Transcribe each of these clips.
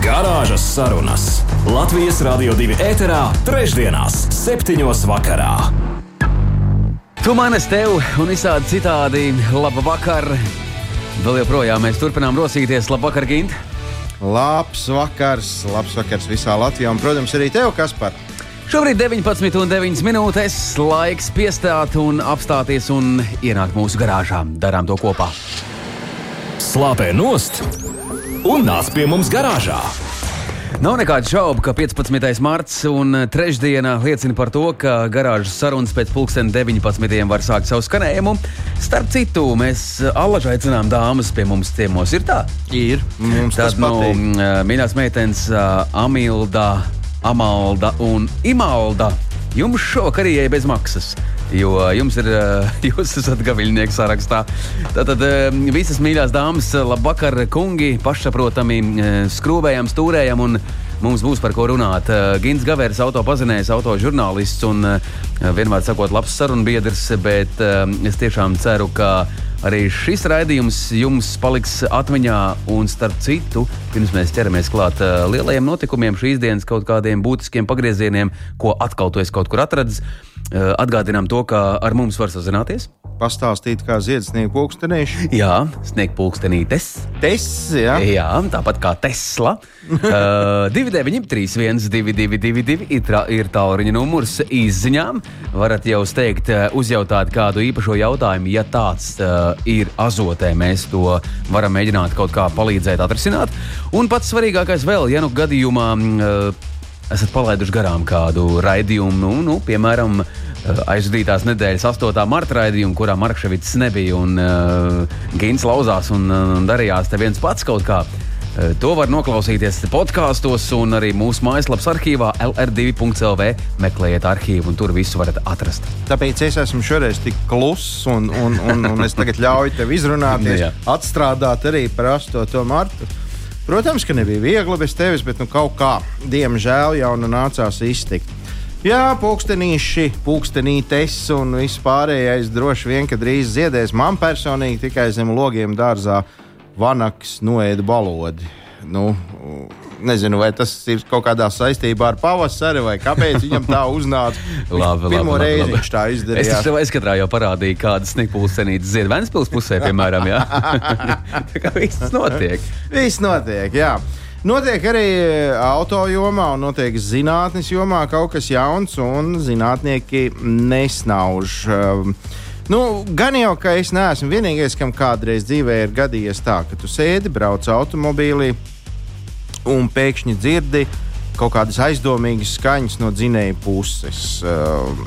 Garāžas sarunas Latvijas Rādio 2 ēterā, trešdienās, septiņos vakarā. Tu manis tev un visādi citādi. Labu vakar! Vēl joprojām mēs turpinām rosīties. Labu vakar, Gint! Labs vakars, labs vakars visā Latvijā un, protams, arī tev, Kaspar. Šobrīd 19,9 minūtes laiks piestāt un apstāties un ienākt mūsu garāžā. Darām to kopā. Slāpē nost un nāc pie mums garāžā. Nav nekādu šaubu, ka 15. marts un trešdiena liecina par to, ka garāžas sarunas pēc pulksten 19. var sākt savu skanējumu. Starp citu, mēs allaži aicinām dāmas pie mums ciemos. Ir tā? Ir. Mums Tad, tas nu, patīk. mīļās meitenes, Amilda, Amalda un Imalda. Jums šovakar arī bez maksas. Jo jums ir, ā, jūs esat gaviļnieks sarakstā. Tātad ā, visas mīļās dāmas, labvakar, kungi, pašsaprotami skrūvējam, stūrējam un mums būs par ko runāt. Gins Gavērs, autopazinējs, autožurnālists un vienmēr sakot, labs sarunbiedrs, bet es tiešām ceru, ka arī šis raidījums jums paliks atmiņā. Un starp citu, pirms mēs ķeramies klāt lielajiem notikumiem, šīs dienas kaut kādiem būtiskiem pagriezieniem, ko atkal tu esi kaut kur atradis, ā, atgādinām to, ka ar mums var sazināties. Pastāstīt, kā ziedsnieku pulkstenīši. Jā, sniegt pulkstenītes. Tas, jā. Jā, tāpat kā Tesla. Uh, 293, 1222, ir, tra- ir tālruņa numurs izziņām. Varat jau steigt, uh, uzjautāt kādu īpašo jautājumu, ja tāds uh, ir azotē. Mēs to varam mēģināt kaut kā palīdzēt atrisināt. Un pats svarīgākais vēl, ja nu gadījumā. Uh, esat palaiduši garām kādu raidījumu, nu, nu, piemēram, eh, aizdītās nedēļas 8. marta raidījumu, kurā Markevits nebija un uh, Gins lauzās un, uh, darījās te viens pats kaut kā. Uh, To var noklausīties podkāstos un arī mūsu mājaslapas arhīvā LR2.CLV. Meklējiet arhīvu un tur visu varat atrast. Tāpēc es esmu šoreiz tik kluss, un, un, un, un es tagad ļauju tev izrunāties, atstrādāt arī par 8. martu. Protams, ka nebija viegli bez tevis, bet nu, kaut kā, diemžēl, jau nu nācās iztikt. Jā, pulkstenīši, pulkstenītes un viss pārējais droši vien, ka drīz ziedēs. Man personīgi tikai zem logiem dārzā vanaks noēda balodi. Nu, nezinu, vai tas ir kaut kādā saistībā ar pavasari vai kāpēc viņam tā uznāca. Labi, Pirmo labi, reizi labi. viņš tā Es izdarīja. tev aizskatrā jau parādīju, kādas sniegpūles ir Vēncpils pusē, piemēram. Tā kā viss notiek. Viss notiek, jā. Notiek arī auto jomā, un notiek zinātnīs jomā kaut kas jauns, un zinātnieki nesnauž. Um, Nu, gan jau, ka es neesmu vienīgais, kam kādreiz dzīvē ir gadījies tā, ka tu sēdi, brauc automobīlī un pēkšņi dzirdi kaut kādas aizdomīgas skaņas no dzinēja puses. Um,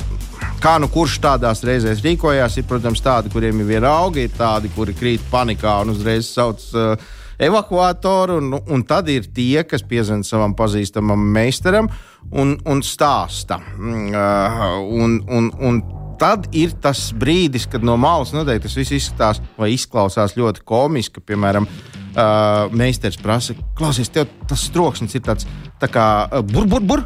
Kā nu kurš tādās reizēs rīkojās, ir, protams, tādi, kuriem ir viena auga, ir tādi, kuri krīt panikā un uzreiz sauc uh, evakuatoru, un, un tad ir tie, kas piezvanīja savam pazīstamam meistaram un, un stāsta. Uh, un, un, un tad ir tas brīdis, kad no malas noteikti tas viss izskatās vai izklausās ļoti komiski. Piemēram, uh, meistars prasa, klausies, tev tas troksnis ir tāds tā kā uh, bur,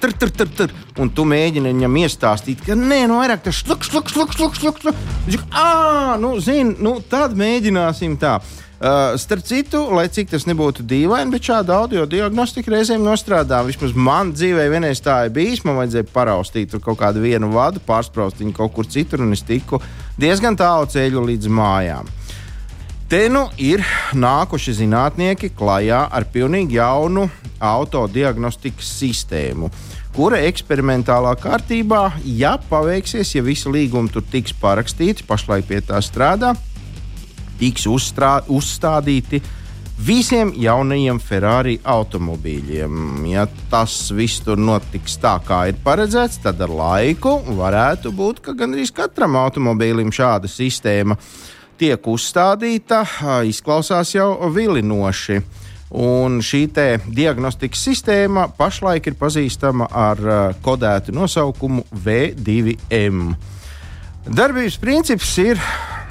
tur, tur, tur, tur. Un tu mēģini viņam iestāstīt, ka nē, no vairāk tas šluk, šluk, šluk, šluk, šluk, šluk. Viņš saka, ah, nu, zini, nu, tad mēģināsim tā. Uh, starp citu, lai cik tas nebūtu dīvaini, bet šāda audio diagnostika reizēm nostrādā. Vismaz man dzīvē vienreiz tā ir bijis. Man vajadzēja paraustīt kaut kādu vienu vadu, pārspraust viņu kaut kur citur, un es tiku diezgan tālu ceļu līdz mājām. Te nu ir nākuši zinātnieki klajā ar pilnīgi jaunu autodiagnostikas sistēmu, kura eksperimentālā kārtībā, ja paveiksies, ja visi līgumi tur tiks parakstīti, pašlaik pie tā strādā, tiks uzstrā, uzstādīti visiem jaunajiem Ferrari automobīļiem. Ja tas viss tur notiks tā, kā ir paredzēts, tad ar laiku varētu būt, ka gandrīz katram automobīlim šāda sistēma tiek uzstādīta. Izklausās jau vilinoši. Un šī diagnostikas sistēma pašlaik ir pazīstama ar kodētu nosaukumu V2M. Darbības princips ir,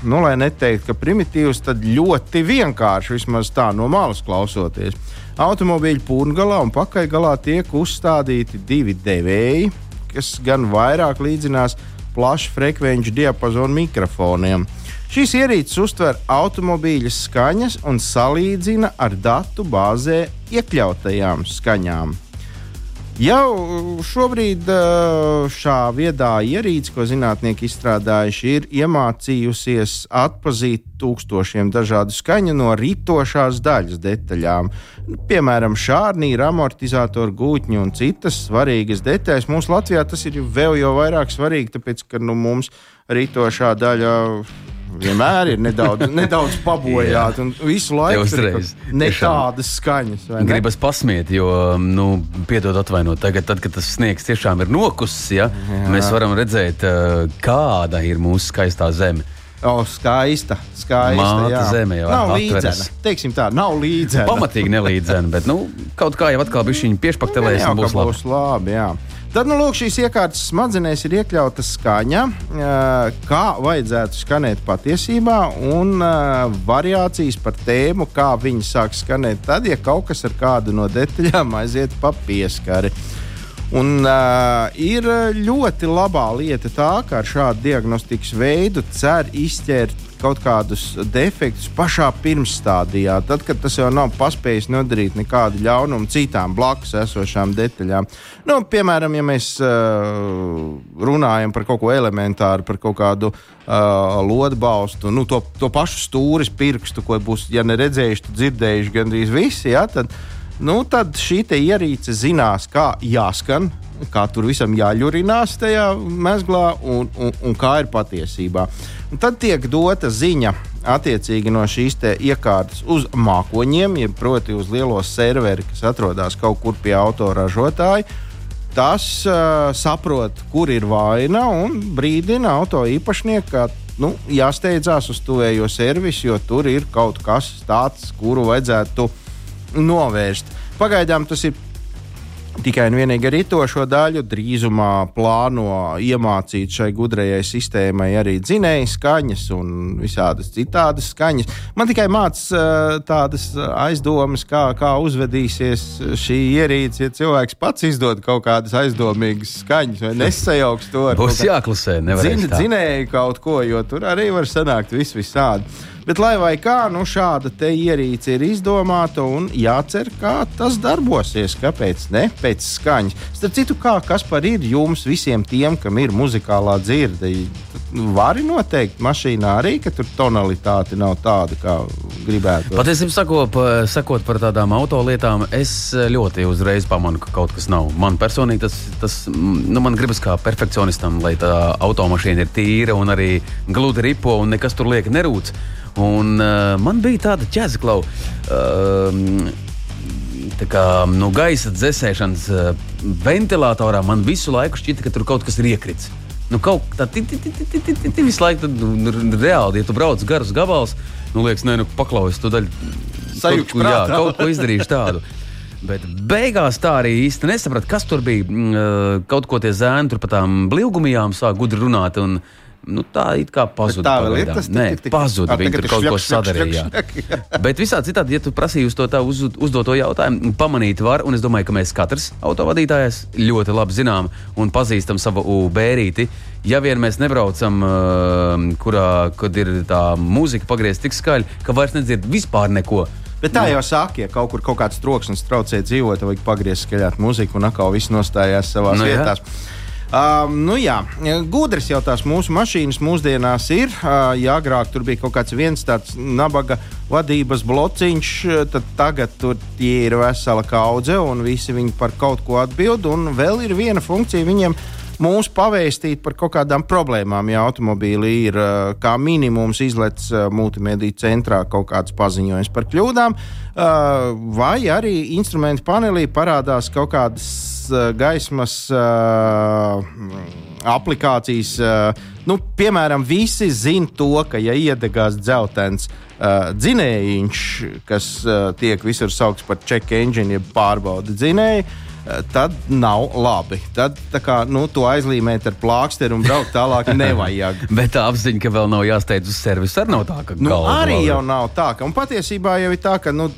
nu, lai neteiktu, ka primitīvs, tad ļoti vienkārši, vismaz tā no malas klausoties. Automobīļa pūngalā un pakaļgalā tiek uzstādīti divi devēji, kas gan vairāk līdzinās plašu frekvenču diapazonu mikrofoniem. Šīs ierīces uztver automobīļa skaņas un salīdzina ar datu bāzē iekļautajām skaņām. Jau šobrīd šā viedā ierīce, ko zinātnieki izstrādājuši, ir iemācījusies atpazīt tūkstošiem dažādu skaņu no ritošās daļas detaļām. Piemēram, šārnīra, amortizatoru gūtņi un citas svarīgas detaļas. Mums Latvijā tas ir vēl jau vairāk svarīgi, tāpēc, ka nu, mums ritošā daļa vienmēr ir nedaudz, nedaudz pabojāta. Visu laiku ir ne tādas skaņas. Ne? Gribas pasmiet, jo, nu, piedod atvainot, tagad, tad, kad tas sniegs tiešām ir nokusis, ja, Jā. mēs varam redzēt, kāda ir mūsu skaistā zeme. O, skaista. skaista Māta zeme jau nav līdzena. Teiksim tā, nav līdzena. Pamatīgi nelīdzena, bet nu, kaut kā jau atkal bija viņa piešpaktelēs. Būs, būs labi. Jā. Tad, nu, lūk, šīs iekārtas smadzenēs ir iekļauta skaņa, kā vajadzētu skanēt patiesībā, un variācijas par tēmu, kā viņi sāk skanēt tad, ja kaut kas ar kādu no detaļām aiziet pa pieskari. Un, uh, ir ļoti labā lieta tā, ka ar šādu diagnostikas veidu cer izķert kaut kādus defektus pašā pirmsstādijā, tad, kad tas jau nav paspējis nodarīt nekādu ļaunumu citām blakus esošām detaļām. Nu, piemēram, ja mēs uh, runājam par kaut ko elementāru, par kaut kādu uh, lodbalstu, nu, to, to pašu stūris pirkstu, ko būs, ja neredzējuši, tad dzirdējuši gandrīz visi. Ja, tad, nu, tad šī ierīce zinās, kā jāskan, kā tur visam jāļurinās tajā mezglā un, un, un kā ir patiesībā. Un tad tiek dota ziņa attiecīgi no šīs iekārtas uz mākoņiem, jeb proti uz lielo serveri, kas atrodas kaut kur pie autoražotāja. Tas uh, saprot, kur ir vaina un brīdina auto īpašnieku, ka nu, jāsteidzās uz tuvējo servisu, jo tur ir kaut kas tāds, kuru vajadzētu novērst. Pagaidām tas ir tikai un vienīgi ar itošo daļu. Drīzumā plāno iemācīt šai gudrajai sistēmai arī dzinēju skaņas un visādas citādas skaņas. Man tikai mācās tādas aizdomas, kā, kā uzvedīsies šī ierīce, ja cilvēks pats izdod kaut kādas aizdomīgas skaņas vai nesajauks to ar Būs jāklusē, nevar zinēju kaut ko, jo tur arī var sanākt vis visādi. Bet, lai vai kā, nu, šāda ierīce ir izdomāta un jācer, kā tas darbosies. Kāpēc ne? Pēc skaņas. Starp citu, kā kas par ir jums visiem tiem, kam ir muzikālā dzirde? Vari noteikt mašīnā arī, ka tur tonalitāte nav tāda, kā gribētu. Patiesībā, sakot, sakot par tādām autolietām, es ļoti uzreiz pamanu, ka kaut kas nav. Man personīgi tas, tas nu, man gribas kā perfekcionistam, lai tā automašīna ir tīra un arī gludi ripo un nekas tur lieka nerūc. Un, uh, man bija tāda ķēzeklau. Uh, Tā kā no nu, gaisa dzēsēšanas uh, ventilatorā man visu laiku šķita, ka tur kaut kas ir iekrits. Nu, kaut kā tāda visu laiku, tad, nu, reāli, ja tu brauc garus gabalus, nu, liekas, nē, nu, paklaujas to daļu. Sajūta, ka jā, kaut ko izdarīšu tādu. Bet beigās tā arī īsti nesapratu, kas tur bija. Mm, kaut ko tie zēni tur par tām blīvgumijām sāk gudri runāt. Un, uh, Nu, tā it kā pazuda. Tā vēl ir tas, tik, pazuda. Viņi tur kaut ko sadarīja. Bet visā citādi, ja tu prasīji uz to tā uz, uzdoto jautājumu, pamanīt var, un es domāju, ka mēs katrs autovadītājs ļoti labi zinām un pazīstam savu bērīti. Ja vien mēs nebraucam, kurā ir tā mūzika pagriezta tik skaļi, ka vairs nedzird vispār neko. Bet tā jau saka, ja kaut kur kaut kāds troksnis traucē dzīvot, vajag pagriezt skaļāk mūziku un atkal viss nostājās savā nu, vietā. Um, nu jā, gudrs jau tās mūsu mašīnas mūsdienās ir. Uh, ja agrāk tur bija kaut kāds viens tāds nabaga vadības blociņš, tad tagad tur ir vesela kaudze un visi viņi par kaut ko atbild. Un vēl ir viena funkcija viņiem mūs pavēstīt par kaut kādām problēmām. Ja automobīlī ir kā minimums izlaists multimediju centrā kaut kāds paziņojums par kļūdām, vai arī instrumentu panelī parādās kaut kādas gaismas uh, aplikācijas. Uh, nu, piemēram, visi zina to, ka, ja iedegās dzeltens, dzinējiņš, kas tiek visur saukts par check engine, jeb pārbauda dzinēju. Uh, tad nav labi. Tad kā, nu, to aizlīmēt ar plāksteri un braukt tālāk nevajag. Bet tā apziņa, ka vēl nav jāsteidz uz servisu, arī nav tā, ka Nu, arī ir. jau nav tā, ka un patiesībā jau ir tā, ka nu,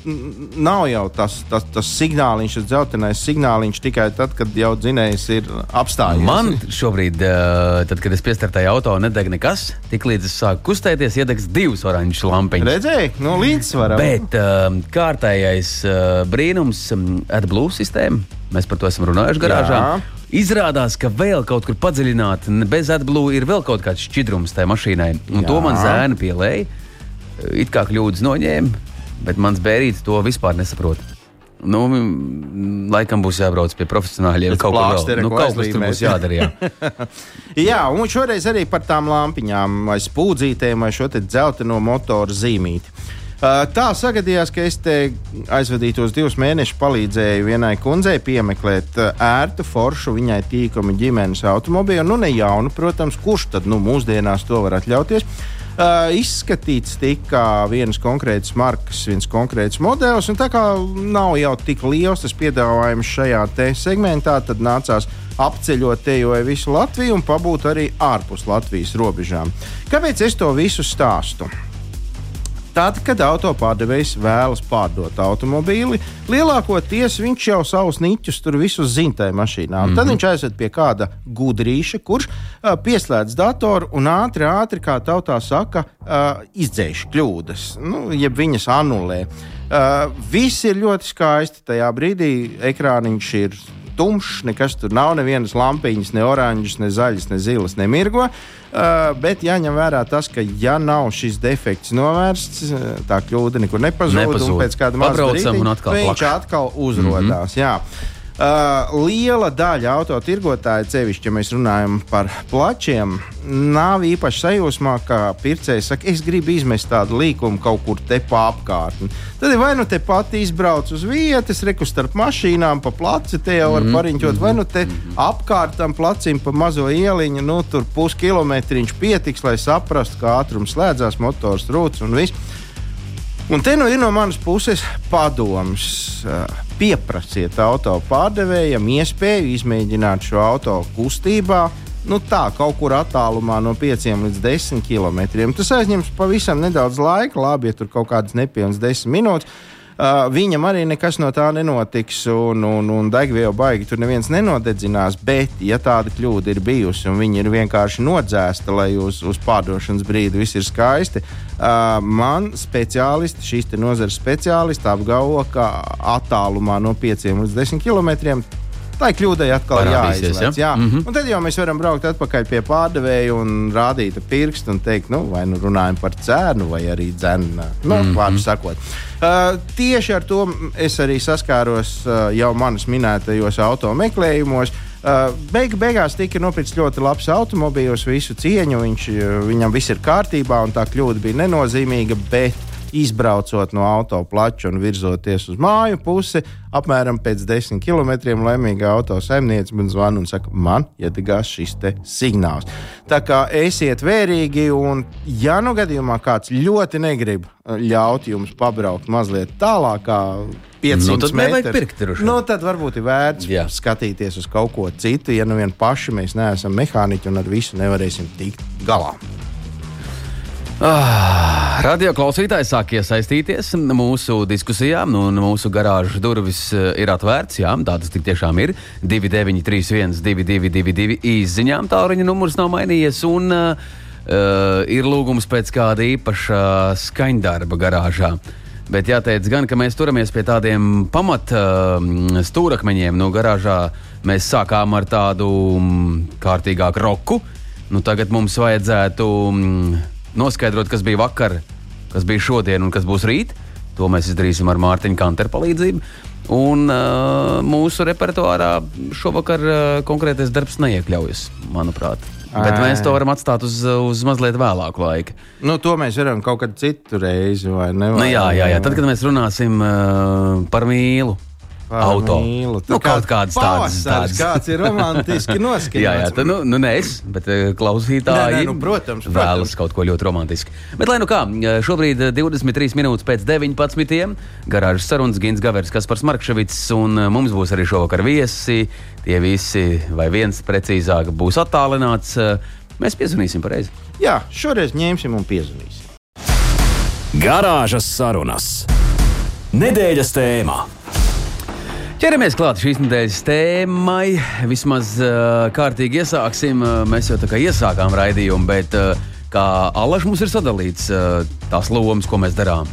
nav jau tas, tas, tas signāliņš, tas dzeltenais signāliņš tikai tad, kad jau dzinējs ir apstājies. Man šobrīd, eh, tad, kad es piestartēju auto, nedeg nekas. Tiklīdz es sāku kustēties, iedegs divas oranžas lampiņas. Redzēji, no līdzsvara. Bet uh, kārtējais brīnums, um, AdBlue sistēma, mēs par to esam runājuši garāžā. Jā. Izrādās, ka vēl kaut kur padziļināti, bez AdBlue ir vēl kaut kāds šķidrums tajā mašīnai. Un Jā. to man zēna pielēja. It kā kļūdas noņēma, bet mans bērns to vispār nesaprot. Nu, laikam būs jābrauc pie profesionāļiem. Kaut, plākstera, nu, kaut kas tur aizlīmēt. būs jādara. Jā. Jā, un šoreiz arī par tām lampiņām, vai spūdzītēm, vai šo te dzelteno motoru zīmīti. Tā sagadījās, ka es te aizvadītos divus mēnešus palīdzēju vienai kundzei piemeklēt ērtu, foršu viņai tīkamu ģimenes automobīlu. Nu, ne jaunu, protams, kurš tad nu, mūsdienās to var atļauties. Uh, izskatīts tika viens konkrēts markas, viens konkrēts modelis, tā kā nav jau tik liels tas piedāvājums šajā te segmentā, tad nācās apceļot tejoju visu Latviju un pabūt arī ārpus Latvijas robežām. Kāpēc es to visu stāstu? Tad, kad autopārdevējs vēlas pārdot automobīli, lielākoties viņš jau savus niķus tur visus zina tajā mašīnā. Mm -hmm. Tad viņš aizved pie kāda gudrīša, kurš uh, pieslēdz datoru un ātri, ātri, kā tautā saka, uh, izdzēš kļūdas, nu, jeb viņas anulē. Uh, viss ir ļoti skaisti. Tajā brīdī ekrāniņš ir tumšs, nekas tur nav, nevienas lampiņas, ne oranžas, ne zaļas, ne zilas, ne mirgo. Uh, bet jāņem vērā tas, ka, ja nav šis defekts novērsts, uh, tā kļūda nekur nepazūd. Nepazūd. un Pēc kāda un atkal viņš atkal uzrādās. Mm -hmm. Uh, liela daļa autotirgotāju, sevišķi, ja mēs runājam par plačiem, nav īpaši sajūsmā, ka pircējs saka, es gribu izmest tādu līkumu kaut kur te pa apkārtni. Tad ir vai nu te pat izbrauc uz vietas, reku starp mašīnām, pa placi te jau var mm -hmm. pariņķot, vai nu te apkārt tam placim pa mazo ieliņu, nu tur puskilometriņš pietiks, lai saprastu, kā ātrums slēdzās, motors rūts un viss. Un te nu ir no manas puses padoms. Uh, Pieprasiet auto pārdevējam iespēju izmēģināt šo auto kustībā. Nu tā, kaut kur attālumā no 5 līdz 10 km. Tas aizņems pavisam nedaudz laika, labi, ja tur kaut kādas nepilnas 10 minūtes. Uh, viņam arī nekas no tā nenotiks, un, un, un degvielu baigi tur neviens nenodedzinās. Bet, ja tāda kļūda ir bijusi un viņi ir vienkārši nodzēsta, lai uz, uz pārdošanas brīdi viss ir skaisti, uh, man speciālisti, šīs nozares speciālisti apgalvo, ka attālumā no 5 līdz 10 km. Tā ir kļūda, atkal Parādīsies, jāizlaiž. ja? Jā? Mm -hmm. Un tad jau mēs varam braukt atpakaļ pie pārdevēja un rādīt pirkstu un teikt, nu, vai nu runājam par cēnu, vai arī dzēnu. Nu, mm -hmm. Vārdu sakot. Uh, tieši ar to es arī saskāros uh, jau manis minētajos auto meklējumos. Beigu beigās tika nopirkts ļoti labs automobīls, visu cieņu, viņš, viņam viss ir kārtībā, un tā kļūda bija nenozīmīga. Bet izbraucot no auto plača un virzoties uz māju pusi, apmēram pēc desmit kilometriem laimīga auto saimniece man zvana un saka, man iedegās šis signāls. Tā kā esiet vērīgi, un ja nu gadījumā kāds ļoti negrib uh, ļaut jums pabraukt mazliet tālāk, kā 500 Nu, tad metrus, pirkt nu, tad varbūt ir vērts Jā. skatīties uz kaut ko citu, ja nu vien paši mēs neesam mehāniķi un ar visu nevarēsim tikt galā. Ah, radio klausītājs sāk iesaistīties mūsu diskusijā, nu, un mūsu garāžas durvis eh, ir atvērts. Jā, tā tas tik tiešām ir. 2931, 222, izziņām tālruņa numurs nav mainījies. Un, uh, ir lūgums pēc kāda īpaša skaņdarba garāžā. Bet jāteic, gan, ka mēs turamies pie tādiem pamat uh, stūrakmeņiem. Nu, garāžā mēs sākām ar tādu mm, kārtīgāku roku. Nu, tagad mums vajadzētu mm, noskaidrot, kas bija vakar, kas bija šodien un kas būs rīt. To mēs izdarīsim ar Mārtiņu Kanteru palīdzību. Un uh, mūsu repertuārā šovakar uh, konkrētais darbs neiekļaujas, manuprāt. Bet mēs to varam atstāt uz, uz mazliet vēlāku laiku. Nu, to mēs varam kaut kad citu reizi, vai ne? Nu, jā, jā, jā, tad, kad mēs runāsim uh, par mīlu. Auto. Mīlu. Nu, kaut kādas tādas. Pavasaris, tādas. Kāds ir romantiski noskaņots. Jā, jā, tā, nu, nu ne es, bet eh, klausītāji Nē, nē, nu, protams, vēlas protams. kaut ko ļoti romantisku. Bet, lai nu kā, šobrīd eh, 23 minūtes pēc 19. garāžas sarunas Gins Gavers, Kaspars Markševits, un eh, mums būs arī šovakar viesi. Tie visi, vai viens precīzāk, būs attālināts. Eh, Mēs piezvanīsim pareizi. Jā, šoreiz ņemsim un piezvanīsim. Garāžas sarunas. Nedēļas tēmā. Ķeramies klāt šīs nedēļas tēmai. Vismaz uh, kārtīgi iesāksim. Uh, mēs jau tā kā iesākām raidījumu, bet uh, kā alaž mums ir sadalīts uh, tās lomas, ko mēs darām.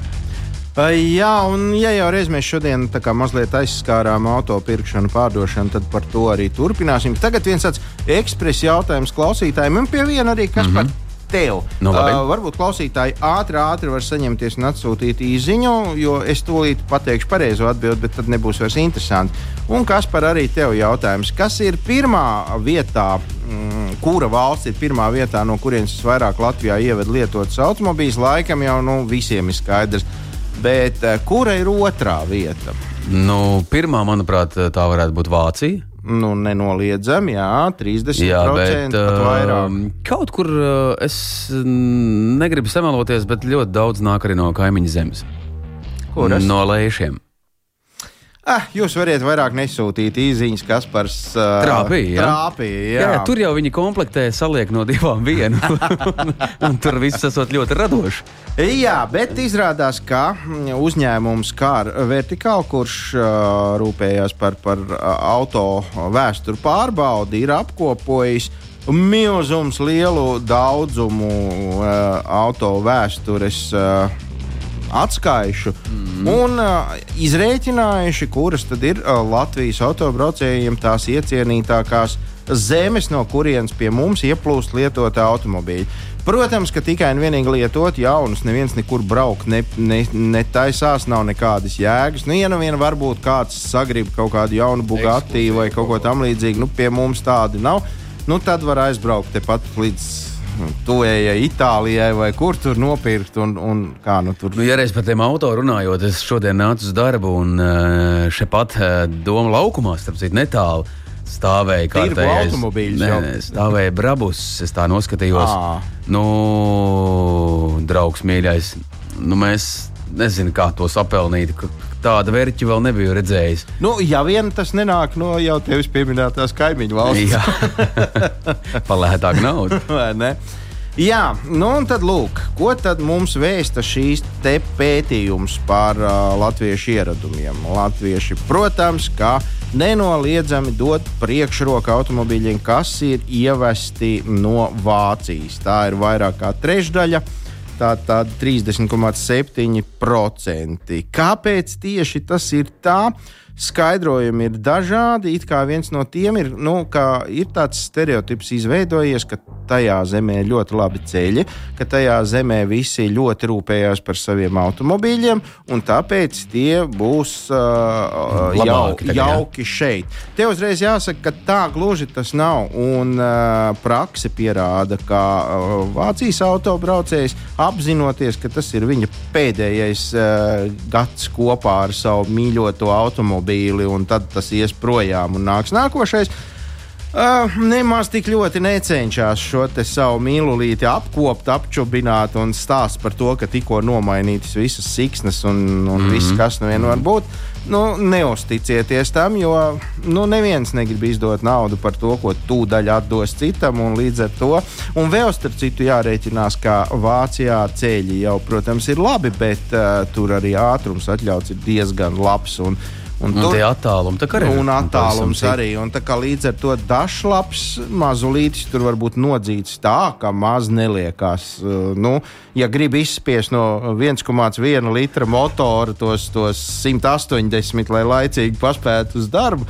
Jā, un ja jau reiz mēs šodien kā mazliet aizskārām auto pirkšanu, pārdošanu, tad par to arī turpināsim. Tagad viens tāds ekspresa jautājums klausītājiem, un pie viena arī kas mm -hmm. par tev. Nu, labi. uh, varbūt klausītāji ātri, ātri var saņemties un atsūtīt īsiņu, jo es tūlīt pateikšu pareizo atbildi, bet tad nebūs vairs interesanti. Un kas par arī tev jautājums? Kas ir pirmā vietā? Mm, kura valsts ir pirmā vietā, no kurienes vairāk Latvijā ieved lietotas automobīļus? Laikam jau nu, visiem ir skaidrs. Bet uh, kura ir otrā vieta? Nu, pirmā, manuprāt, tā varētu būt Vācija. Nu, nenoliedzami, jā, 30% Jā, bet pat vairāk. kaut kur uh, es negribu samaloties, bet ļoti daudz nāk arī no kaimiņu zemes. Kuras? No lēšiem. Ah, jūs varat vairāk nesūtīt īsiņas, kas par uh, Trāpīja, jā. Trāpīja, jā. Jā, tur jau viņi komplektē, saliek no divām vienu. un, un tur viss esot ļoti radoši. Jā, bet izrādās, ka uzņēmums Kār Vertikāli, kurš uh, rūpējās par, par uh, auto vēsturu pārbaudi, ir apkopojis milzums lielu daudzumu uh, auto vēstures. Uh, atskaišu mm. un uh, izrēķinājuši, kuras tad ir uh, Latvijas autobraucējiem tās iecienītākās zemes, no kurienes pie mums ieplūst lietoti automobīļi. Protams, ka tikai un vienīgi lietot jaunus, neviens nekur braukt ne, ne, netaisās, nav nekādas jēgas. Nu, ja nu vien varbūt kāds sagrib kaut kādu jaunu Bugatti vai kaut ko tamlīdzīgu, nu pie mums tādu nav, nu tad var aizbraukt tepat līdz tuvējai Itālijai vai kur tur nopirkt. Un, un kā, nu, tur... Nu, ja reiz par tiem auto runājot, es šodien nācu uz darbu un eh, šeit pat eh, Doma laukumā, starp citu, netālu stāvēja kārtējais- automobīļus Nē, nē, stāvēja brabus. Es tā noskatījos. Ā. Nu, draugs mīļais, nu, mēs nezinām, kā to sapelnīt. Ka Tāda vērķa vēl nebiju redzējis. Nu, ja vien tas nenāk no jau tevis pieminētās kaimiņu valsts. Jā, palētāk naudu. Vai ne? Jā, nu un tad lūk, ko tad mums vēsta šīs pētījums par uh, latviešu ieradumiem. Latvieši, protams, kā nenoliedzami dod priekšroku automobīļiem, kas ir ievesti no Vācijas. Tā ir vairāk kā trešdaļa. Tā tad 30,7%. Kāpēc tieši tas ir tā? Skaidrojumi ir dažādi. It kā viens no tiem ir, nu, ka ir tāds stereotips izveidojies, ka tajā zemē ir ļoti labi ceļi, ka tajā zemē visi ļoti rūpējās par saviem automobīļiem, un tāpēc tie būs uh, jau, Labāki tagad, jā. jauki šeit. Te uzreiz jāsaka, ka tā gluži tas nav. Un uh, prakse pierāda, ka uh, Vācijas autobraucējs apzinoties, ka tas ir viņa pēdējais uh, gads kopā ar savu mīļoto automobīli, un tad tas ies projām un nāks nākošais. Uh, nemaz tik ļoti necenšas šo savu mīlulīti apkopot, apčubināt un stāst par to, ka tikko nomainītas visas siksnas un, un mm -hmm. viss, kas nu vien var būt. Nu, neusticieties tam, jo nu, neviens negrib izdot naudu par to, ko tūdaļ atdos citam. un Līdz ar to, un vēl starp citu, jārēķinās, ka Vācijā ceļi jau, protams, ir labi, bet uh, tur arī ātrums atļauts ir diezgan labs. Un, un Un tie attālumi tā kā arī. Un attālums arī. Un tā kā līdz ar to dažlaps mazulītis tur var būt nodzīts tā, ka maz neliekās. Uh, Nu, ja grib izspiest no 1,1 litra motora tos, tos 180, lai laicīgi paspētu uz darbu.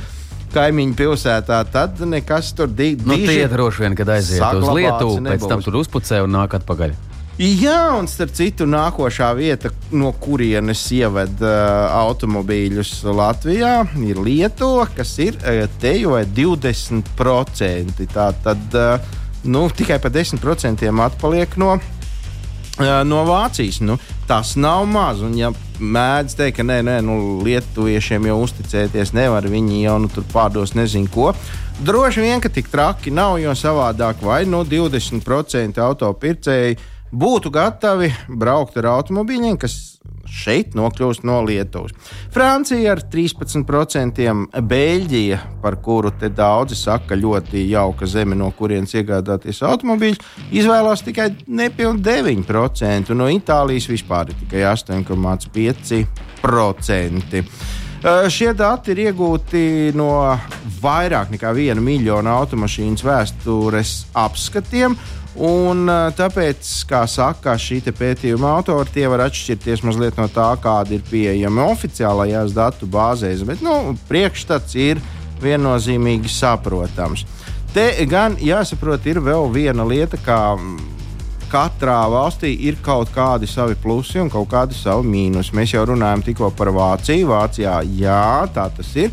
Kaimiņu pilsētā, tad nekas tur di- Nu, tie droši vien, kad aiziet uz Lietuvu, pēc tam nebūs. tur uzpucē un nāk atpakaļ. Jā, un starp citu, nākošā vieta, no kurienes ieved uh, automobīļus Latvijā, ir Lietuva, kas ir uh, te jau ir 20%. Tā tad uh, nu, tikai par 10% atpaliek no, uh, no Vācijas. Nu, tas nav maz. Un, ja mēdz teikt, ka nē, nē nu, lietuviešiem jau uzticēties nevar. Viņi jau nu, tur pārdos nezinu ko. Droši vien, ka tik traki nav, jo savādāk vai no 20% autopircēji būtu gatavi braukt ar automobīļiem, kas šeit nokļūst no Lietuvas. Francija ar 13%, Beļģija, par kuru te daudzi saka, ļoti jauka zeme, no kurienes iegādāties automobīļus, izvēlās tikai nepilnīgi 9%, no Itālijas vispār ir tikai 8,5%. Šie dati ir iegūti no vairāk nekā viena miljona automašīnas vēstures apskatiem. Un, tāpēc, kā saka šī pētījuma autori, tie var atšķirties mazliet no tā, kāda ir pieejama oficiālajās datu bāzēs. Bet nu, priekšstats ir viennozīmīgi saprotams. Te gan jāsaprot, ir vēl viena lieta, kā katrā valstī ir kaut kādi savi plusi un kaut kādi savi mīnusi. Mēs jau runājam tikko par Vāciju. Vācijā, jā, tā tas ir.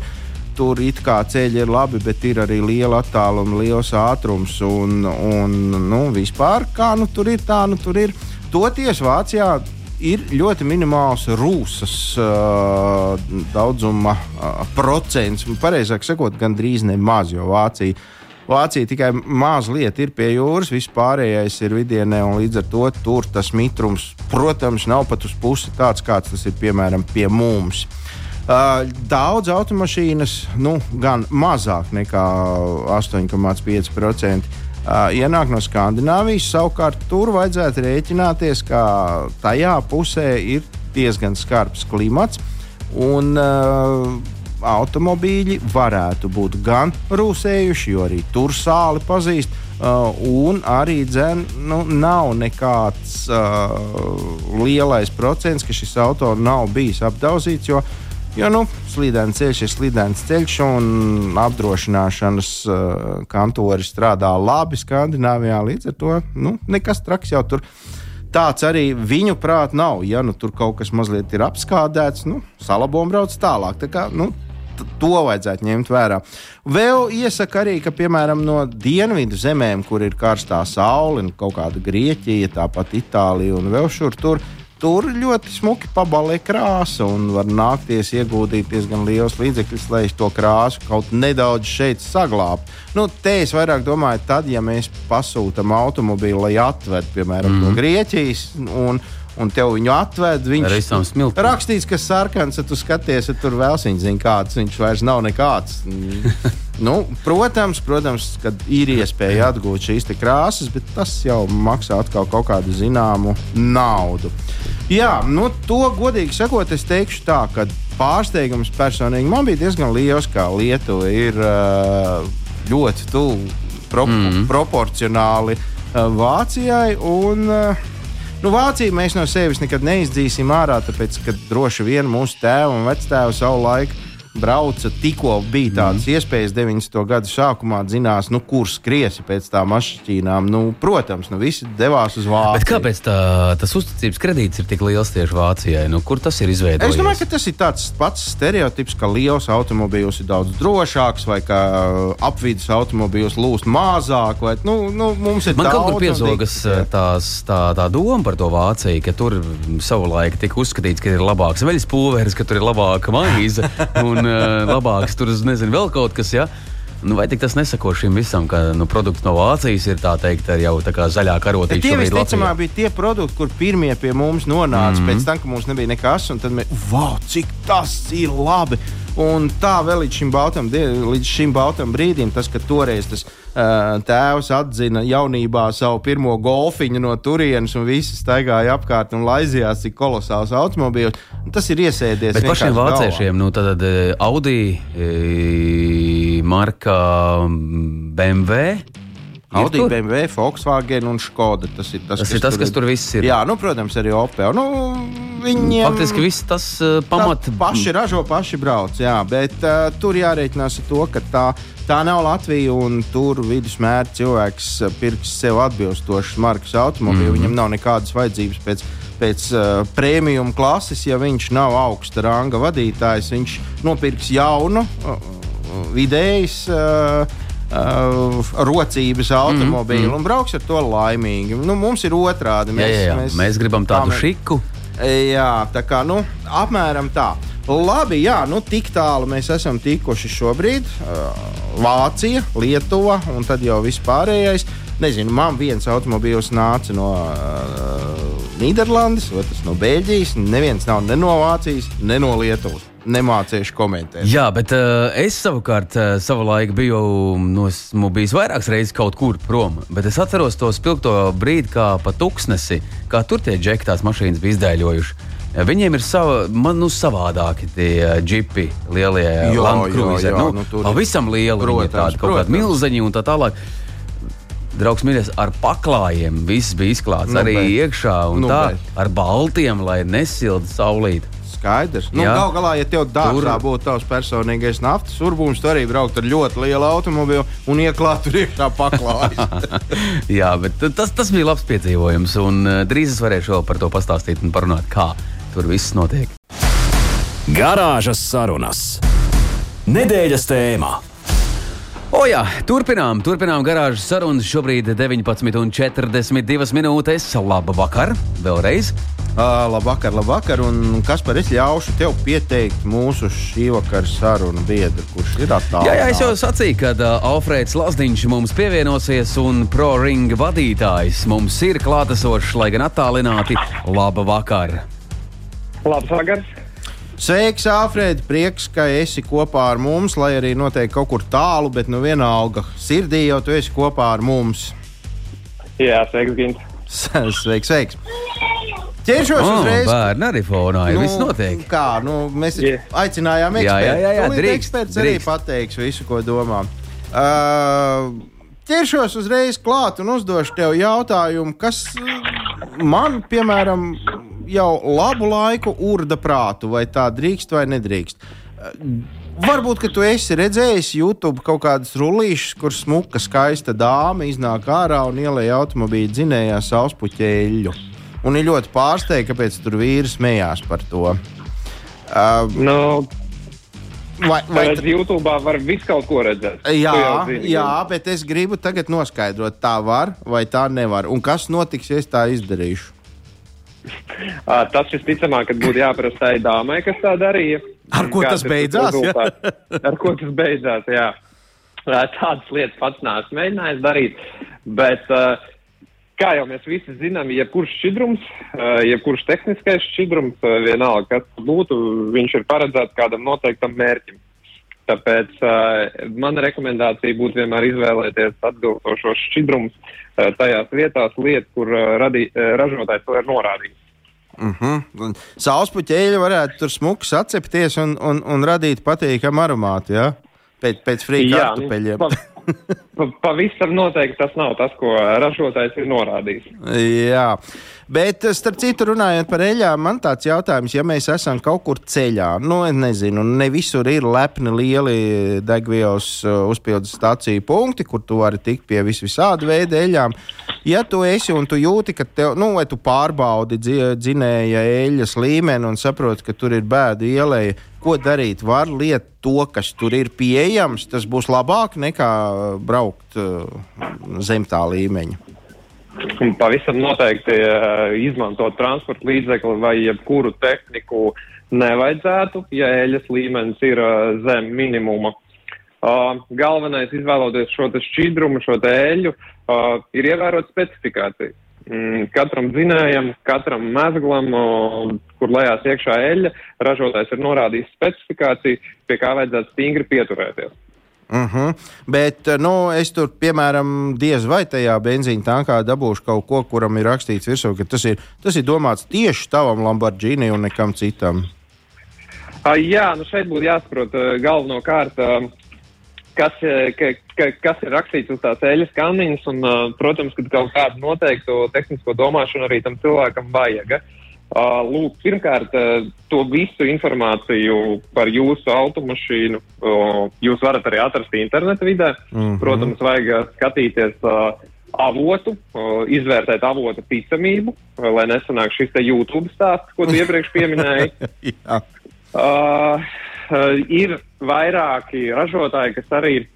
Tur it kā ceļi ir labi, bet ir arī liela attāluma, liels ātrums un, un nu, vispār kā nu, tur ir, tā nu tur ir. Toties Vācijā ir ļoti minimāls rūsas uh, daudzuma uh, procents. Pareizāk sakot, gandrīz nemaz, jo Vācija Vācija tikai mazliet ir pie jūras, viss pārējais ir vidienē, un līdz ar to tur tas mitrums, protams, nav pat uz pusi tāds, kāds tas ir piemēram pie mums. Uh, daudz automašīnas, nu, gan mazāk nekā 8,5%. Uh, ienāk no Skandināvijas. Savukārt tur vajadzētu rēķināties, ka tajā pusē ir diezgan skarbs klimats. Un, uh, automobīļi varētu būt gan rūsējuši, jo arī tur sāli pazīst. Uh, un arī dzen, nu, nav nekāds uh, lielais procents, ka šis auto nav bijis apdauzīts. Jo, jo nu, slīdēns ceļš ir slīdēns ceļš, un apdrošināšanas uh, kantori strādā labi Skandināvijā. Līdz ar to nu, nekas traks jau tur tāds arī viņu prāt nav. Ja nu, tur kaut kas mazliet ir apskādēts, nu, salabom brauc tālāk. Tā kā, nu, to vajadzētu ņemt vērā. Vēl iesaka arī, ka piemēram no dienvidu zemēm, kur ir karstā saule, kaut kāda Grieķija, tāpat Itālija un vēl šur tur. Tur ļoti smuki pabalē krāsa un var nākties ieguldīt diezgan liels līdzekļus, lai to krāsu kaut nedaudz šeit saglabātu. Nu, te es vairāk domāju, tad, ja mēs pasūtām automobīlu, lai atved, piemēram, mm no Grieķijas. Un, un tev viņu atved. Viņš ir rakstīts, ka sarkans, ja tu skaties, ja tur vēl viņa zina, kāds viņš vairs nav nekāds. nu, protams, protams, ka ir iespēja atgūt šīs krāsas, bet tas jau maksā atkal kaut kādu zināmu naudu. Jā, nu, to godīgi sakot, es teikšu tā, ka pārsteigums personīgi man bija diezgan liels, kā Lietuva ir ļoti tuvu pro mm. proporcionāli Vācijai. Un, uh, Nu, Vāciju mēs no sevis nekad neizdzīsim ārā, tāpēc, ka droši vien mūsu tēva un vectēva savu laiku brauca, tikko bija tādas mm. iespējas 90. gadu sākumā, zinās, nu, kur skriesi pēc tām mašīnām. Nu, protams, nu, visi devās uz Vāciju. Bet kāpēc tā, tas uzticības kredīts ir tik liels tieši Vācijai? Nu, kur tas ir izveidojies? Es domāju, ka tas ir tāds pats stereotips, ka liels automobīls ir daudz drošāks, vai ka apvidus automobīls lūst mazāk. Vai, nu, nu, Man kaut kur piezogas tās, tā, tā doma par to Vāciju, ka tur savulaik tika uzskatīts, ka ir labāks veļas pulveris, ka tur ir labāka maize. Un, un uh, labāks tur, nezinu, vēl kaut kas. Ja? Nu, vai tas nesako šim visam, ka nu, produkts no Vācijas ir tā teikt, jau tā kā zaļā karotīte? Tie visticamāk bija tie produkti, kur pirmie pie mums nonāca mm -hmm. pēc tam, ka mums nebija nekas, un tad mēs, wow, cik tas ir labi! Un tā vēl līdz šim baltam, līdz šim baltam brīdim, tas, ka toreiz tas uh, tēvs atzina jaunībā savu pirmo golfiņu no turienes, un visi staigāja apkārt un laizījās, cik kolosāls automobīls. Tas ir iesēdies. Bet pašiem vāciešiem, nu tad Audi marka BMW. Audi, BMW, Volkswagen un Skoda. Tas ir tas, tas, kas, ir tas tur, kas tur viss ir. Jā, nu, protams, arī Opel. Nu, viņiem faktiski viss tas uh, pamat. Paši ražo, paši brauc. Jā, bet uh, tur jārēķinās ar to, ka tā, tā nav Latvija un tur vidusmēra cilvēks pirks sev atbilstošas markas automobīlu. Mm -hmm. Viņam nav nekādas vajadzības pēc pēc uh, premium klases, ja viņš nav augsta ranga vadītājs, viņš nopirks jaunu, uh, vidējas. Uh, Uh, rocības automobīlu mm -hmm. un brauks ar to laimīgi. Nu, mums ir otrādi. Mēs, jā, jā, jā. mēs, mēs gribam tādu tā, šiku. Jā, tā kā nu, apmēram tā. Labi, jā, nu tik tālu mēs esam tikuši šobrīd. Uh, Vācija, Lietuva un tad jau vispārējais. Nezinu, man viens automobīls nāca no uh, Nīderlandes, otrs no Beļģijas. Neviens nav ne no Vācijas, ne no Lietuvas. Nemācīšu komentēt. Jā, bet uh, es savukārt uh, savu laiku biju nu, bijis vairākas reizes kaut kur prom. Bet es atceros to spilgto brīdi, kā pa tuksnesi, kā tur tie džeki tās mašīnas bija izdēļojuši. Viņiem ir sava, man, nu, savādāki tie džipi, lielie landkrūzeri. Nu, nu, pavisam lieli, protams, tādi kaut kādi milzeņi un tā tālāk. Draugs mīļais, ar paklājiem viss bija izklāts nu, arī bet, iekšā un nu, tā bet. ar baltiem, lai nesilda saulīt. Skaidrs. Nu, Galu galā, ja tev dārzā tur... būtu tavs personīgais naftas urbums, tu arī brauktu ar ļoti lielu automobili un ieklātu tur iekšā paklājas. Jā, bet tas, tas bija labs piedzīvojums. Un uh, drīz es varēšu vēl par to pastāstīt un parunāt, kā tur viss notiek. Garāžas sarunas. Nedēļas tēmā. O jā, turpinām, turpinām garāžas sarunas. Šobrīd 19,42 minūtes. Labu vakar, vēlreiz. Uh, labvakar, labvakar. Un kas par es ļaušu tev pieteikt mūsu šī vakara sarunu biedru, kurš ir attālināts? Jā, jā, es jau sacīju, ka uh, Alfrēds Lazdiņš mums pievienosies un pro ringa vadītājs mums ir klātesošs, lai gan attālināti. Labu vakar! Labs vakars! Sveiks, Alfred! Prieks, ka esi kopā ar mums, lai arī noteikti kaut kur tālu, bet nu vienalga sirdī jau tu esi kopā ar mums. Jā, sveiks, Gint! sveiks, sveiks! Ķeršos oh, uzreiz. Bērni arī fonā ir nu, viss notiek. Kā, nu, mēs yeah. aicinājām ekspertu. Jā, jā, jā, jā drīkst, eksperts drīkst. arī pateiks visu, ko domā. Uh, ķeršos uzreiz klāt un uzdošu tev jautājumu, kas man, piemēram, jau labu laiku urda prātu, vai tā drīkst vai nedrīkst. Varbūt, ka tu esi redzējis YouTube kaut kādas rullīšas, kur smuka, skaista dāma iznāk ārā un ielēja automobīļa dzinējā sauspuķēļu. Un ir ļoti pārsteigta, kāpēc tur vīrs smējās par to. Uh, no. Vai, vai t... YouTube var visu kaut ko redzēt? Jā, zini, jā, bet es gribu tagad noskaidrot, tā var vai tā nevar. Un kas notiks, ja es tā izdarīšu? Uh, tas visticamāk, ka būtu jāprasa tai dāmai, kas tā darīja. Ar ko tas beidzās? Ar ko tas beidzās, jā. Tādas lietas pats neesmu mēģinājis darīt. Bet, uh, kā jau mēs visi zinām, jebkurš šķidrums, jebkurš tehniskais šķidrums, vienalga, kas tas būtu, viņš ir paredzēts kādam noteiktam mērķim. Tāpēc uh, mana rekomendācija būtu vienmēr izvēlēties atbilstošos šķidrumus uh, tajās vietās, lietas, kur uh, radī, uh, ražotājs to ir norādījis. Uh -huh. Sauspuķēļi varētu tur smuki sacepties un, un, un radīt patīkamu aromātu, ja? Pēc, pēc frīķa kartupeļiem. Pa, pa, pavisam noteikti tas nav tas, ko ražotājs ir norādījis. Jā. Bet, eh, starp citu, runājot par eļļām, man tāds jautājums, ja mēs esam kaut kur ceļā, nu, nezinu, ne visur ir lepni lieli degvielas eh, uzpildes stāciju punkti, kur tu vari tikt pie vis visādi veidi eļļām. Ja tu esi un tu jūti, ka tev, nu, vai tu pārbaudi dzinēja eļļas līmeni un saproti, ka tur ir bēda ielēja, ko darīt? Var lietot to, kas tur ir pieejams, tas būs labāk nekā braukt uh, zem tā līmeņa. Pavisam noteikti uh, izmantot transporta līdzekli vai jebkuru tehniku nevajadzētu, ja eļas līmenis ir uh, zem minimuma. Uh, galvenais izvēloties šo šķidrumu, šo eļu, ir ievērot specifikāciju. Mm, katram dzinējam, katram mezglam, kur lejās iekšā eļļa, ražotājs ir norādījis specifikāciju, pie kā vajadzētu stingri pieturēties. Uh mhm. -huh. Bet eh, nu, es tur, piemēram, diez vai tajā benzīna tankā dabūšu kaut ko, kuram ir rakstīts virsū, ka tas ir, tas ir domāts tieši tavam Lamborghini un nekam citam. Uh, jā, nu šeit būtu jāsaprot uh, galvenokārt, uh, kas, ka, ka, kas ir rakstīts uz tās eļļas kanniņas, un, protams, ka kaut kādu noteiktu tehnisko domāšanu arī tam cilvēkam vajag. Uh, Uh, lūk, pirmkārt, uh, to visu informāciju par jūsu automašīnu uh, jūs varat arī atrast interneta vidē. Mm -hmm. Protams, vajag skatīties avotu, izvērtēt avota ticamību, lai nesanāk šis te YouTube stāsts, ko tu iepriekš pieminēji. uh, ir vairāki ražotāji, kas arī uh,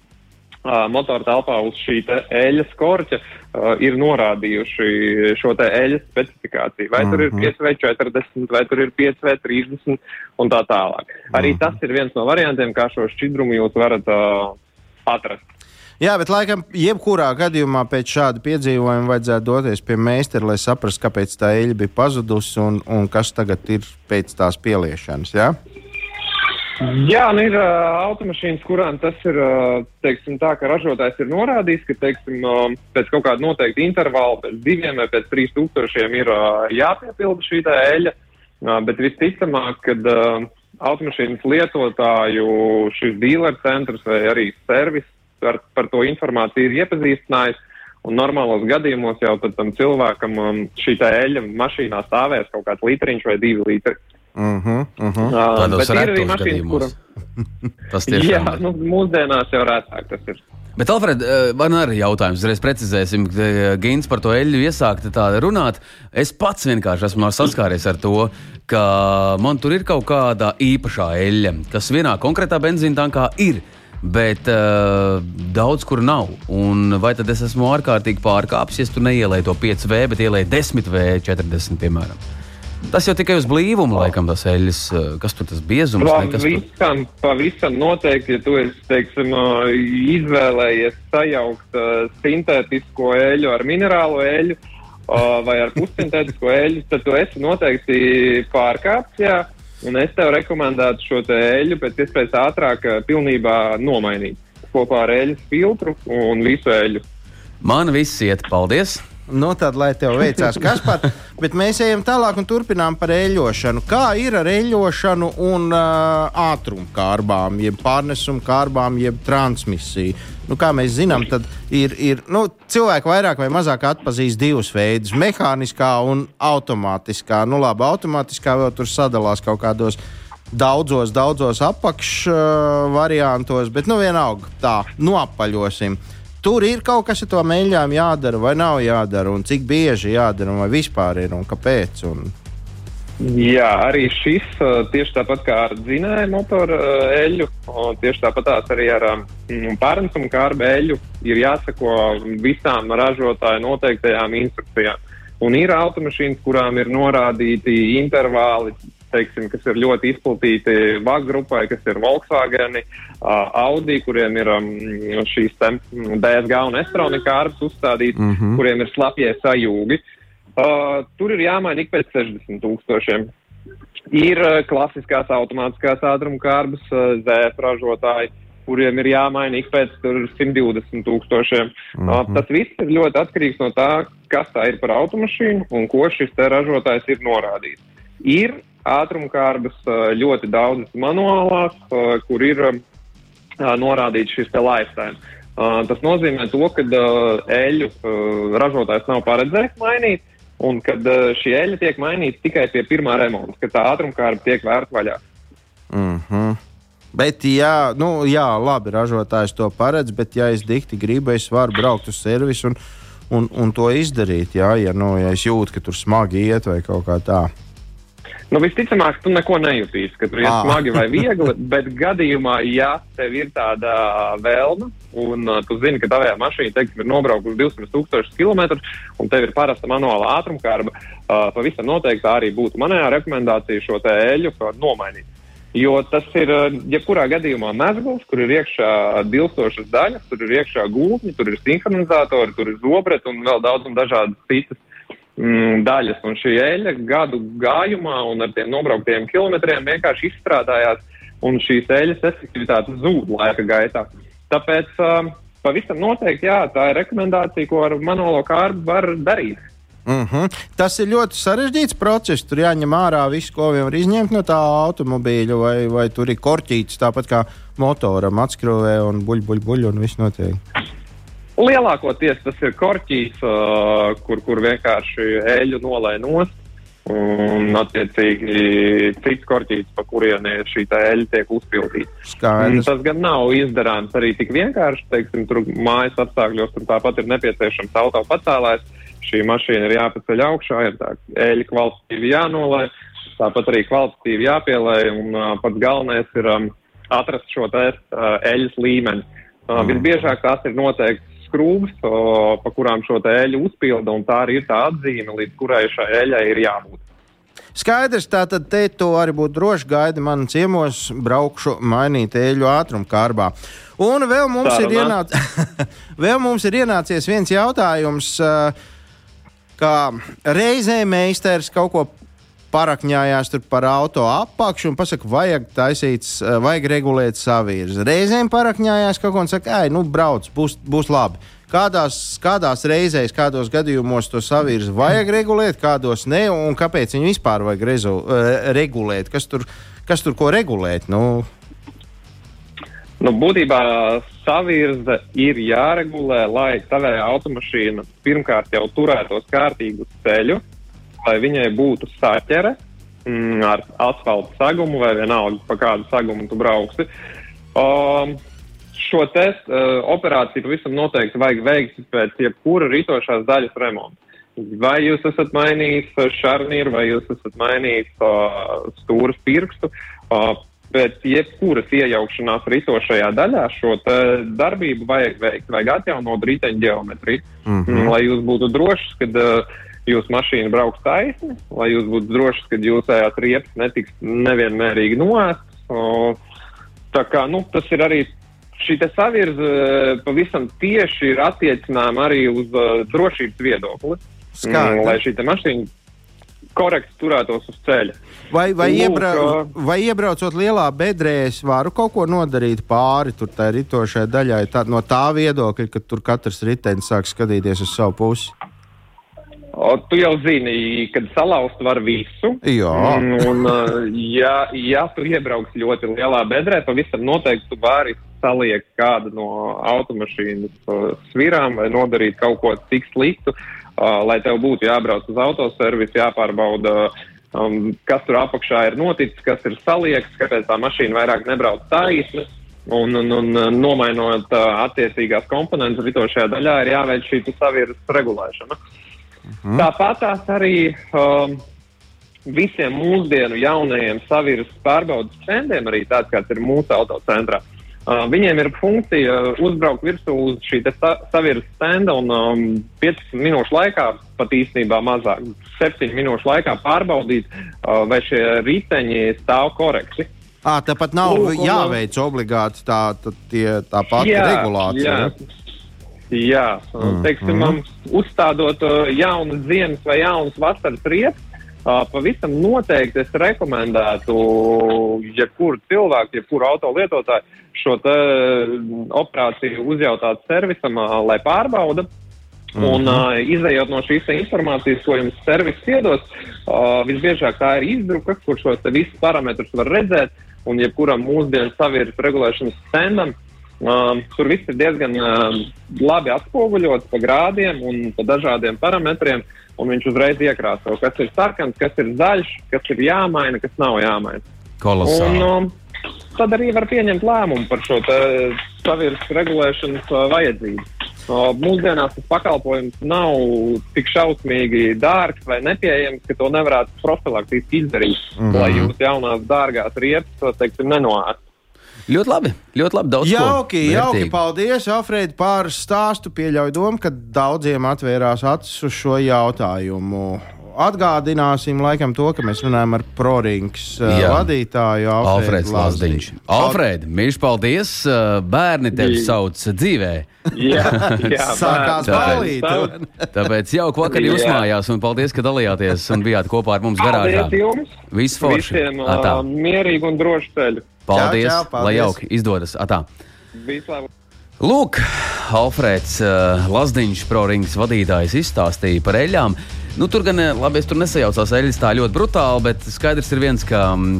motora telpā uz šī eļļas korķa uh, ir norādījuši šo te eļļas specifikāciju. Vai tur ir 5V40, vai tur ir 5V30 un tā tālāk. Arī tas ir viens no variantiem, kā šo šķidrumu jūs varat uh, atrast. Jā, bet laikam, jebkurā gadījumā pēc šāda piedzīvojuma vajadzētu doties pie meistara, lai saprastu, kāpēc tā eļļa bija pazudusi un, un kas tagad ir pēc tās pieliešanas. Ja? Jā, nu ir uh, automašīnas, kurām tas ir, uh, teiksim, tā, ka ražotājs ir norādījis, ka, teiksim, uh, pēc kaut kāda noteikta intervāla, pēc diviem vai pēc trīs tūkstošiem ir uh, jāpiepilda šī tā eļļa, uh, bet visticamāk, kad uh, automašīnas lietotāju šis dealer centrs vai arī servis par, par to informāciju ir iepazīstinājis. Un normālos gadījumos jau tam cilvēkam um, šī eļļa mašīnā stāvēs kaut kāds litriņš vai divi litri. -huh, uh -huh. Uh, Tādos ir retos mašīnas, gadījumos. kura. Tas Jā, tiešām ir. nu, mūsdienās jau retāk tas ir. Bet, Alfred, eh, man arī jautājums, uzreiz precizēsim, ka eh, Gins par to eļļu iesākta tāda runāt. Es pats vienkārši esmu saskāries ar to, ka man tur ir kaut kāda īpašā eļļa, kas vienā konkrētā benzīna tankā ir. Bet uh, daudz kur nav. Un vai tad es esmu ārkārtīgi pārkāpis, ja tu neielēji to 5V, bet ielēji 10V40, piemēram? Tas jau tikai uz blīvumu, laikam, tas eļļas, uh, kas tur tas biezums, ne, kas tur Pavisam, pavisam noteikti, ja tu esi, teiksim, uh, izvēlējies sajaukt uh, sintētisko eļu ar minerālo eļu uh, vai ar pussintētisko eļu, tad tu esi noteikti pārkāpts, jā. Un es tev rekomendētu šo te eļu pēc iespējas ātrāk pilnībā nomainīt kopā ar eļas filtru un visu eļu. man viss iet. Paldies! Nu, tad, lai tev veicās, kas pat. Bet mēs ejam tālāk un turpinām par eļļošanu. Kā ir ar eļļošanu un uh, ātrumu kārbām, jeb pārnesumu kārbām, jeb transmisiju? Nu, kā mēs zinām, tad ir, ir nu, cilvēki vairāk vai mazāk atpazīst divus veidus - mehāniskā un automātiskā. Nu, labi, automātiskā vēl tur sadalās kaut kādos daudzos, daudzos apakšvariantos, uh, bet nu vienalga tā, noapaļosim. Tur ir kaut kas ar to mēļām jādara, vai nav jādara, un cik bieži jādara, vai vispār ir, un kāpēc. Un... Jā, arī šis uh, tieši tāpat kā ar dzinēju motoru uh, eļļu, uh, tieši tāpat arī ar um, pārnesumu kārbu eļļu ir jāsako visām ražotāju noteiktajām instrukcijām. Un ir automašīnas, kurām ir norādīti intervāli, teiksim, kas ir ļoti izplatīti VAG grupai, kas ir Volkswagen, Audi, kuriem ir šīs DSG un Estroni kārtas uzstādītas, mm -hmm. kuriem ir slapjie sajūgi. Uh, tur ir jāmaina ik pēc 60 tūkstošiem. Ir uh, klasiskās automātiskās ātruma kārbas uh, ZF ražotāji, kuriem ir jāmaina ik pēc tur 120 tūkstošiem. Mm -hmm. tas viss ir ļoti atkarīgs no tā, kas tā ir par automašīnu un ko šis ražotājs ir norādījis. Ir ātrumkārbas ļoti daudzas manuālās, kur ir norādīts šis. Uh, tas nozīmē to, ka uh, ražotājs nav paredzējis mainīt, un kad šī eļļa tiek mainīta tikai pie pirmā remonta, kad tā ātrumkārba tiek vērta vaļā. Mm -hmm. Bet, jā, nu, jā, labi, ražotājs to paredz, bet, ja es dikti gribu, es varu braukt uz servisu un, un, un to izdarīt. Jā, ja, nu, ja es jūtu, ka tur smagi iet vai kaut kā tā. Nu, visticamāk, tu neko nejutīsi, ka tur ir Ā. smagi vai viegli, bet gadījumā, ja tev ir tāda vēlme, un uh, tu zini, ka tavā mašīna, teiksim, ir nobraukusi 200 tūkstošus kilometrus, un tev ir parasta manuāla ātrumkārba, uh, pavisam noteikti tā arī būtu manējā rekomendācija šo te eļu uh, nomainīt. Jo tas ir uh, jebkurā gadījumā mezgls, kur ir iekšā dilstošas daļas, tur ir iekšā gultņi, tur ir sinhronizatori, tur ir zobreti un vēl daudz un dažādas citas daļas. Un šī eļļa gadu gājumā un ar tiem nobrauktiem kilometriem vienkārši izstrādājās, un šīs eļļas efektivitāte zūd laika gaitā. Tāpēc um, pavisam noteikti, jā, tā ir rekomendācija, ko ar manuālo kārbu var darīt. Mm -hmm. Tas ir ļoti sarežģīts process. Tur jāņem ārā viss, ko var izņemt no tā automobīļa, vai, vai tur ir korķītis, tāpat kā motoram atskrūvē un buļbuļ, buļ, buļ, un viss notiek. Lielākoties tas ir korķis, uh, kur, kur vienkārši eļļu nolai nost. Un, attiecīgi, cits korķis, pa kurieni šī eļļa tiek uzpildīta. Mm, Skaidrs. Tas gan nav izdarāms arī tik vienkārši. Teiksim, tur mājas apstākļos tur tāpat ir nepieciešams auto pacēlājs. Šī mašīna ir jāpaceļ augšā, ir tā eļļa kvalitatīvi jānolai, tāpat arī kvalitatīvi jāpielai. Un uh, pats galvenais ir um, atrast šo te uh, eļļas līmeni. Uh, visbiežāk tās ir noteikti skrūves, pa kurām šo eļu uzpilda, un tā arī ir tā atzīme, līdz kurai šai eļai ir jābūt. Skaidrs, tātad te to arī būtu droši gaidi man ciemos, braukšu mainīt eļu ātrumu kārbā. Un vēl mums, Tā ir ienāc... vēl mums ir ienācies viens jautājums, kā reizē meistars kaut ko parakņājās par auto apakšu un pasaka, vajag taisīt, uh, vajag regulēt savirzi. Reizēm parakņājās kaut ko un saka, ej, nu brauc, būs, būs labi. Kādās, kādās reizēs, kādos gadījumos to savirzi vajag regulēt, kādos ne, un kāpēc viņu vispār vajag rezu, uh, regulēt? Kas tur, kas tur ko regulēt? Nu, Nu, būtībā savirze ir jāregulē, lai tavējā automašīna pirmkārt jau turētos kārtīgu ceļu, lai viņai būtu saķere mm, ar asfalta segumu vai vienalga, pa kādu segumu tu brauksi. Um, šo testu uh, operāciju pavisam noteikti vajag veikt pēc jebkura ritošās daļas remonta. Vai jūs esat mainījis uh, šarnieru, vai jūs esat mainījis uh, stūras pirkstu, uh, pēc jebkuras iejaukšanās ritošajā daļā šo darbību vajag veikt, vajag atjaunot riteņu geometriju, mm -hmm. lai jūs būtu drošs, kad uh, jūsu mašīna brauks taisni, lai jūs būtu drošs, ka jūsējās riepas netiks nevienmērīgi noēstas. Tā kā, nu, tas ir arī šī savirze uh, pavisam tieši ir attiecināma arī uz uh, drošības viedokli. Skaidrs. Mm, lai šī mašīna korekti turētos uz ceļa. vai, vai, Lūk, iebrau, ā. vai iebraucot lielā bedrē, es varu kaut ko nodarīt pāri tur tai ritošai daļai, tā, no tā viedokļa, ka tur katrs ritenis sāk skatīties uz savu pusi? O, tu jau zini, kad salauzt var visu. Jā. Mm, Un, uh, ja, ja tu iebrauks ļoti lielā bedrē, pavisam noteikti tu vari saliekt kādu no automašīnas uh, svirām vai nodarīt kaut ko tik sliktu, uh, lai tev būtu jābrauc uz autoservisu, jāpārbauda, um, kas tur apakšā ir noticis, kas ir saliekts, kāpēc tā mašīna vairāk nebrauc taisni. Un, un, un uh, nomainot uh, attiecīgās komponentes ritošajā daļā, ir jāveic šī savirzes regulēšana. Mm. Tāpat tās arī um, visiem mūsdienu jaunajiem savirzes pārbaudas stendiem, arī tāds, kāds ir mūsu autocentrā. Uh, viņiem ir funkcija uzbraukt virsū uz šī sa savirzes stenda un um, 15 minūšu laikā, pat īstenībā mazāk, 7 minūšu laikā pārbaudīt, uh, vai šie riteņi stāv korekti. À, tāpat nav Lūk, jāveic obligāti tā, tā, tie, tā pati regulācija. Jā, ne? Jā. Mm, teiksim, mm. uzstādot uh, jaunas ziemas vai jaunas vasaras riepas, uh, pavisam noteikti es rekomendētu jebkuru cilvēku, jebkuru auto lietotāju šo operāciju uzjautāt servisam, lai pārbauda. Mm -hmm. Un, uh, izējot no šīs informācijas, ko jums servis iedos, uh, visbiežāk tā ir izdruka, kur šos visus parametrus var redzēt, un jebkuram mūsdienu savirzes regulēšanas stendam Uh, tur viss ir diezgan uh, labi atspoguļots pa grādiem un pa dažādiem parametriem, un viņš uzreiz iekrāso, kas ir sarkans, kas ir zaļš, kas ir jāmaina, kas nav jāmaina. Kolosāli. Un, um, tad arī var pieņemt lēmumu par šo te savirzes regulēšanas uh, vajadzību. Uh, mūsdienās tas pakalpojums nav tik šausmīgi dārgs vai nepieejams, ka to nevarētu profilaktiski izdarīt, mm -hmm. lai jūs jaunās dārgās riepas, teiksim, nenoāst. Ļoti labi. Ļoti labi. Daudz ko Jauki, jauki, vērtīgu. paldies, Alfred, par stāstu. Pieļauju domu, ka daudziem atvērās acis uz šo jautājumu. Atgādināsim laikam to, ka mēs runājam ar ProRings uh, Jā. vadītāju Alfrēds Lazdiņš. Lazdiņu. Alfred, mīļš, paldies! Uh, Bērni tevi Jā. sauc dzīvē. Jā, jā, Sākās balīt. savu- Tāpēc jauka vakar jūs Jā. mājās un paldies, ka dalījāties un bijāt kopā ar mums garāžā. Paldies jums! Viss forši. Visiem Atā. uh, mierīgu un drošu ceļu. Paldies, Čau, čau, paldies. lai jauki izdodas. Atā. Vislabāk! Lūk, Alfrēds uh, Lazdiņš, ProRings vadītājs, izstāstīja par eļļām. Nu, tur gan, eh, labi, es tur nesajaucos eļļas tā ļoti brutāli, bet skaidrs ir viens, ka mm,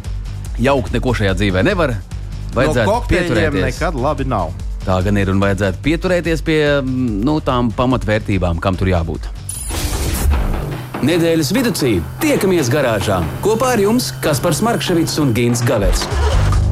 jaukt neko šajā dzīvē nevar. No Vajadzētu kokteļiem pieturēties. nekad labi nav. Tā gan ir un vajadzētu pieturēties pie mm, nu, tām pamatvērtībām, kam tur jābūt. Nedēļas vidū tiekamies garāžā kopā ar jums Kaspars Markevits un Gins Gavers.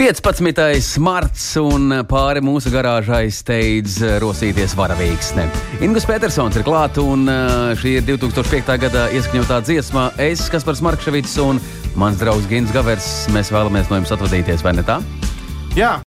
15. marts un pāri mūsu garāžai steidz rosīties varavīksne. Ingus Petersons ir klāt, un uh, šī ir 2005. gada ieskaņotā dziesma. Es, Kaspars Markevits un mans draugs Gins Gavers, mēs vēlamies no jums atvadīties, vai ne tā? Jā,